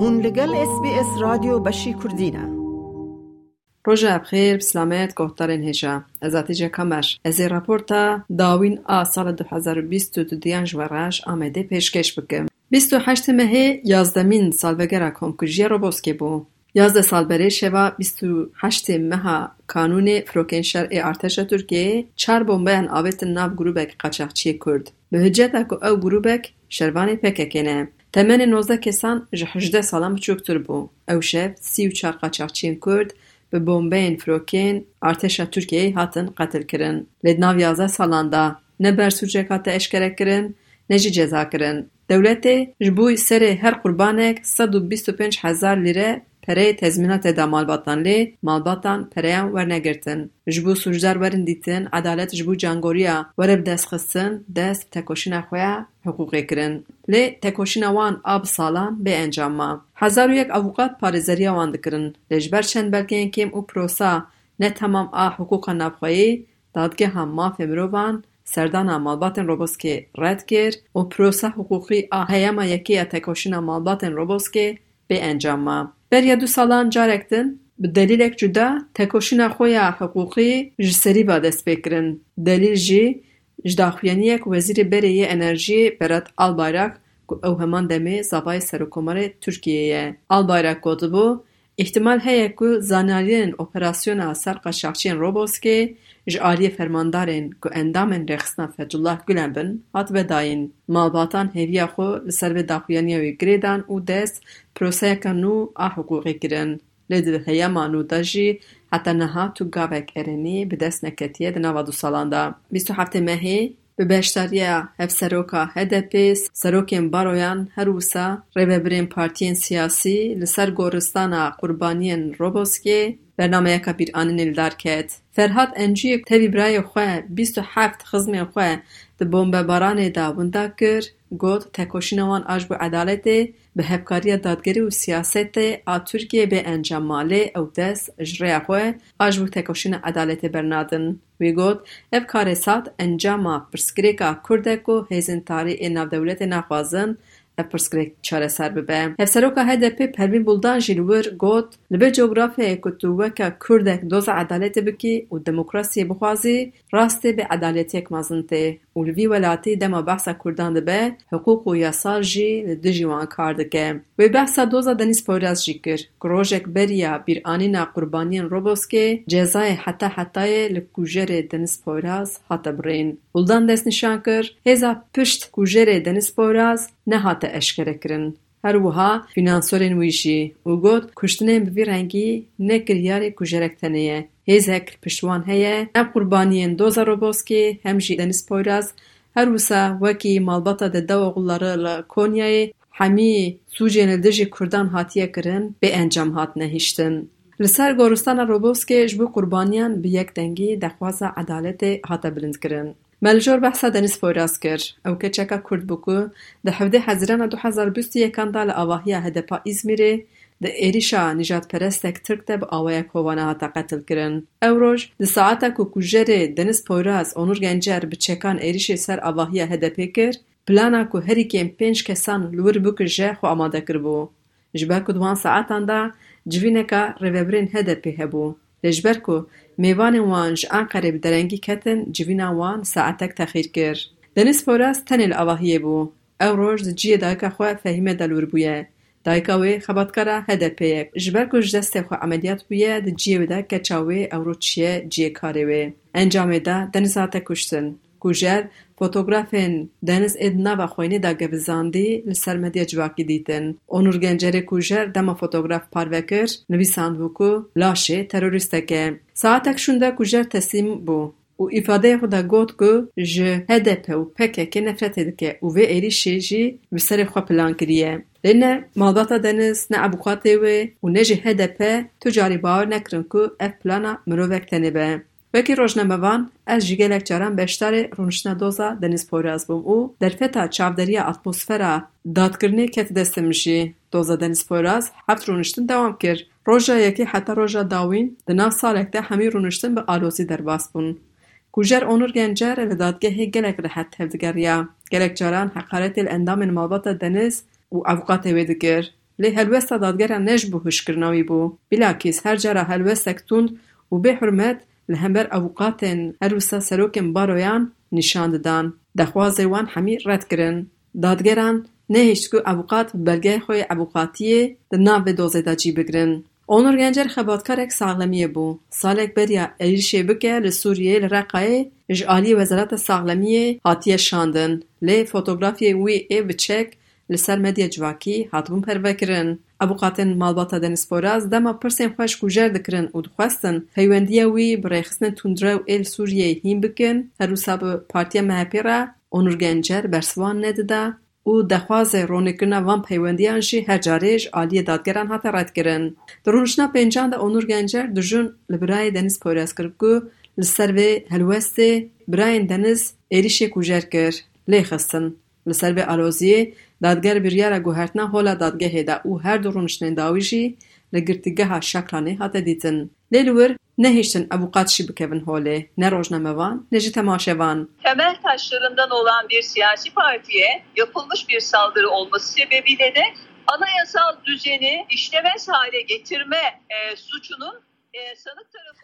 هون لگل اس بی اس رادیو بشی کردینه روژا بخیر بسلامت گوهتارین هجا. از آتیجه کمش. از راپورتا داوین آ سال 2020 دو دیان جوراش آمده پیشکش بکم 28 مه یازدمین سالوگرا کمکوژی روبوسکی بو. یازده سال بره شوا 28 مه کانون فروکن شرع ارتش ترکیه چار بمبین آویت ناو گروبک قاچاقچی کرد. به حجت اکو او گروبک شروان پککنه تمن 19 کسان ji 18 salan biçûktir bû. Ew şev sî û çar qaçaxçiyên Kurd bi bombeyên firokên artêşa Tirkiyeyê hatin qetilkirin. Lê di nav yazde salan da ne bersûcek hate eşkerekirin ne jî cezakirin. Dewletê ji bo serê her qurbanek sed û bîst û pênc hezar lîre پره تزمینات ده مالباتان لی مالباتان پره هم ور نگرتن. جبو سجدار ورن دیتن عدالت جبو جانگوریا ور دست خستن دست تکوشین خویا حقوقی کرن. لی تکوشین وان آب سالان به انجام ما. هزار و یک اوقات پارزاری وان دکرن. لجبر چند بلکه اینکیم او پروسا نه تمام آ حقوق نبخویی دادگه هم ما سردان سردانا مالباتن روبوسکی رد کر و پروسا حقوقی آهیاما یکی تکوشین مالباتن روبوسکی به انجام ما. بر یا دو سالان جارکتن به دلیلک اک جدا تکوشینا خویا حقوقی جسری با دست بکرن. دلیل جی جداخویانی اک وزیر بری ای انرژی برات البایرک او همان دمی زبای سرکومار ترکیه ای. البایرک گودبو îhtimal heye ku zanariyên operasyona ser qaçaxçiyên Roboskê ji aliyê fermandarên ku endamên rêxistina Fethullah Gulen bin hat vedayîn. Malbatan hêviya xwe li ser vê daxuyaniya wê girê dan û dest proseyeka nû a hiqûqê kirin. Lê di heyema nû jî heta niha tu gavek erênî bi dest neketiye di nava du salan de. Bîst û heftê mehê به بشتریه هف سروکا هدپی سروکیم بارویان. هروسا ریوه برین پارتین سیاسی. لسر گورستان قربانین روبوسکی. برنامه یکا بیر آنه نیلدار کهد. فرهاد انجی تبی برای خواه بیست و هفت خزم خواه ده بومب بارانه دا بنده کر گود تکوشینوان آج بو به هفکاری دادگری و سیاست آ ترکیه به انجام ماله او دست جره خواه آج بو تکوشین عدالته برنادن. وی گود افکار سات انجام ما پرسکریکا کردکو هیزن تاری این دولت نخوازن pirsgirêk çareser bibe. Hevseroka HDP Pervîn Buldan jî li wir got li vê coğrafyayê ku tu weka Kurdek doza edaletê bikî û demokrasiyê bixwazî rastê bê edaletiyek mezin tê û li vî welatî dema behsa Kurdan dibe hiqûq û yasal jî li dijî wan kar dike. Wê behsa doza Deniz Poyraz jî kir ku rojek beriya bîranîna qurbaniyên Roboskê cezayê heta hetayê li kujerê Deniz Poyraz hate birîn. Buldan dest nîşan kir hêza pişt kujerê Deniz Poyraz نهاته اشکره کرن. هر وها فینانسورین ویشی او گود کشتنه بوی رنگی نه گریار کجرکتنه یه. هیزه کل پشتوان هیه هم قربانیین دوزا روبوسکی هم جی دنس هر وسا وکی مالباتا ده دو اغلاره لکونیای همی سوجین دجی کردان هاتیه کرن به انجام هات نهیشتن. لسر گورستان روبوسکی جبو قربانیان بی یک دنگی دخواز عدالت هاتا بلند کرن. Meljor behsa Deniz Poyraz kir. Ew keçeka Kurd bû ku di hevdê hezirana du hezar bîst û yekan da li avahiya HDP Îzmîrê di êrişa nîjadperestek Tirk de bi awayek hovana hate qetilkirin. Ew roj di saeta ku kujerê Deniz Poyraz Onur Gencer bi çekan êrişê ser avahiya HDP kir, plana ku herîkên pênc kesan li wir bikir je xwe amade kiribû. Ji ber ku di wan saetan de civîneka rêvebirên HDP hebû. Lê ji ber ku mêvanên wan ji Enqerê bi derengî ketin civîna wan saetek texîr kir. Deniz Poyraz tenê li avahiyê bû. Ew roj di ciyê dayika xwe Fehîme Delwîr bûye. Dayika wê xebatkara HDP ye. Ji ber ku ji destê xwe emeliyat bûye di ciyê wê de keça wê ew roj çiye ciyêkarê wê. Encamê de Deniz hate kuştin. Kujer فوتوگرافن دنس ادنا و خوینه دا گبزاندی لسر مدیه جواکی دیتن. اونور گنجره کجر دما فوتوگراف پاروکر نوی ساندوکو لاشه تروریستکه. ساعتک شونده کجر تسیم بو. او ایفاده خودا گوت گو جه هدپ او پکه که نفرت دکه او وی ایری شیجی بسر خواه پلان کریه. لینه مالباتا دنس نه ابوخاته او و نجی هدپ تجاری باور نکرن که اف پلانا مرووک تنبه. وکی روزنامه وان از جیگلک چرند بیشتر رونش ندوزا دنیز پور بوم او در فتا چاپدری اتمسفرا دادگری کت دست میشی دوزا دنیز پور هفت رونشتن دوام کرد روزهایی که حتی روزا داوین دنیز سالک ده همی رونشتن به آلوزی در باس بون کوچر آنور گنجر و دادگه گلک رهت هدگریا گلک چرند حقایق ال اندام مالات دنیز او افقات ودگر لی هلوست دادگر نج بوش بو بلاکیس هر چرا هلوست اکتون او به حرمت li hember avukatên her wisa serokên baroyan nîşan didan dexwazê wan hemî red kirin dadgeran nehêşt ku avukat bi belgeyê xwe yê avukatiyê di nav vê dozê de cî bigirin Onur Gencer xebatkarek saxlemiyê bû. Salek beriya êrişê bike li Sûriyê li Reqayê ji aliyê Wezareta Saxlemiyê hatiye şandin. Lê fotografiyê wî ê bi çek li ser medya civakî hatibûn pervekirin. آبوقاتن مالباتا دنیس پوراز دما پرسن خوش کوچک کردن و دخواستن حیوان دیوی برای خسنتوندروئل سوریه هم بکن. هر از سب پارتی مه پیره، آنورگنچر برسوان نددا. او دخواست روند کنن وام حیوانی انشی هر جارج عالی دادگران هاتر ادگردن. درونش نپنجانده آنورگنچر دجون لبرای دنیس پوراز کردو لسرفه هلواست برای دنیس اریش کوچک کر لخسدن. Li ser vê aloziyê dadger biryara guhertina hola dadgehê de û her du rûniştinên dawî jî li girtîgeha Şakranê hate dîtin. Lê li wir nehiştin avukat jî bikevin holê, ne rojnamevan ne jî temaşevan. temel taşlarından olan bir siyasi partiye yapılmış bir saldırı olması sebebiyle de anayasal düzeni işlemez hale getirme e, suçunun.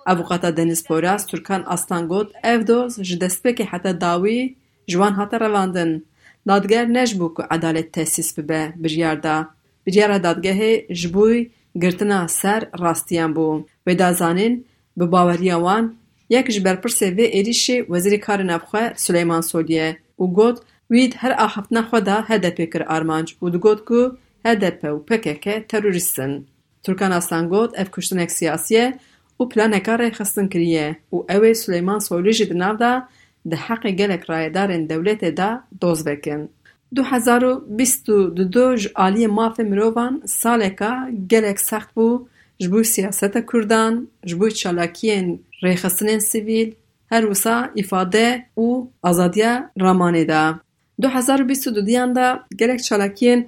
Avukata Deniz Poyraz Türkan Aslan got ev doz ji destpêkê hete dawî ji wan hate revandin. دادگر نجبو که عدالت تحسیس ببه بریار دا. بریار دادگه جبوی گرتنا سر راستیان بو. و دازانین به باوریان یک جبر پرسه و ایریش وزیر کار نبخواه سلیمان سولیه او گود وید هر آحفتنا خدا هده پیکر آرمانج او دو گود که هده پی و تروریستن. ترکان آسان گود اف کشتن اک سیاسیه او پلان اکار خستن کریه او اوی سلیمان سولیجی دناو دا ده حق گلک رایدارن دولت دا doz vekin. Du hezar û bîst û du ji aliyê mafê mirovan saleka gelek sext bû ji bo siyaseta Kurdan, ji bo çalakiyên rêxistinên her wisa îfade û azadiya ramanê û dudiyan de gelek çalakiyên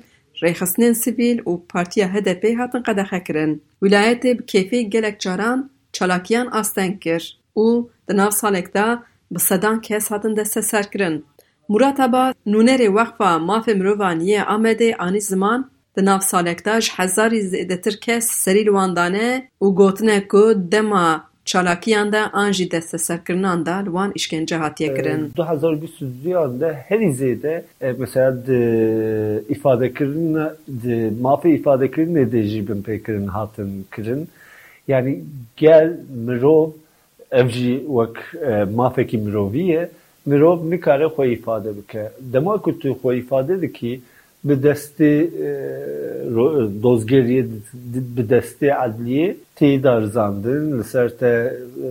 sivîl û Partiya HDP hatin qedexekirin. Wilayetê bi kêfê gelek caran çalakiyan asteng kir û di nav salek de bi sedan kes hatin desteserkirin. Murat Aba nûnerê Wexfa Mafê Mirovan yê Amedê anî ziman di nav salek de ji hezarî zêdetir kes serî li wan dane û gotine ku dema çalakiyan de an jî desteserkirinan da li wan îşkence hatiye kirin. 2022 de herî zêde e, mesela di ifadekirin di mafê ifadekirinê de jî bin pêkirin hatin kirin. Yani gel mirov ev jî wek e, mafekî mirovî ye mirov nikare xwe îfade bike. Dema ku tu xwe îfade dikî bi destê dozgeriyê bi destê edliyê tê de rizandin li ser te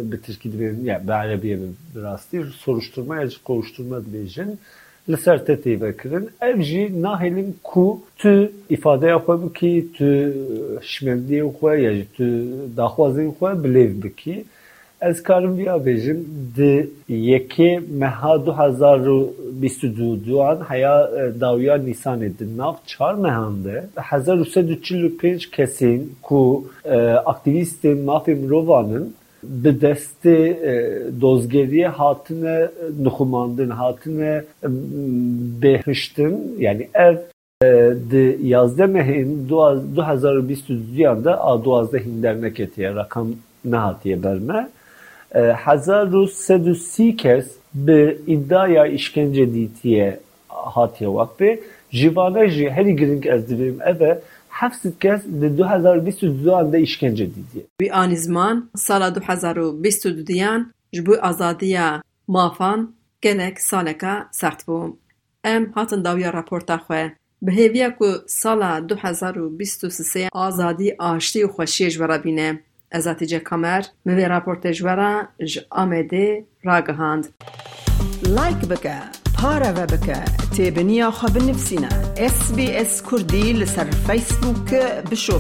bi tirkî dibêjin yani bi erebiyê bi rastî soruşturma ya kovuşturma dibêjin li ser te tê vekirin ev jî nahêlin ku tu îfadeya xwe bikî tu şimendiyê xwe ya jî tu daxwazên xwe bilêv bikî Ez karim vîya bêjim di yekê meha du hezar û bîst û duan heya dawiya Nîsanê di nav çar mehan de hezar û sed û çil û pênc kesên ku aktivîstên mafê mirovanin bi destê dozgeriye hatine nixumandin hatine bêhiştin yani ev di yazdemehên du hezar û bîst û duyan de a duwazdehîn derneketiye rakam nehatiye berme هزار و سد و سی کس به ایدایا اشکنجه دیتیه هاتیه وقتی جیوانه جی هلی گرنگ از دویم او هفزید کس ده دو هزار و بیست و دو هنده اشکنجه دیتیه بی آنی زمان سالا دو هزار و بیست و دو دیان جبو ازادیه مافان گلک سالکا سخت بوم. ام هاتن داویا راپورتا خوه بهیویه که سال دو هزار و بیست و سی آزادی آشتی و خوشیش برابینه از اتیجه کمر موی راپورتش ورا ج آمده را گهاند لایک بکه پارا و بکه تیب نیا خواب نفسینا اس بی اس کردی لسر فیسبوک بشو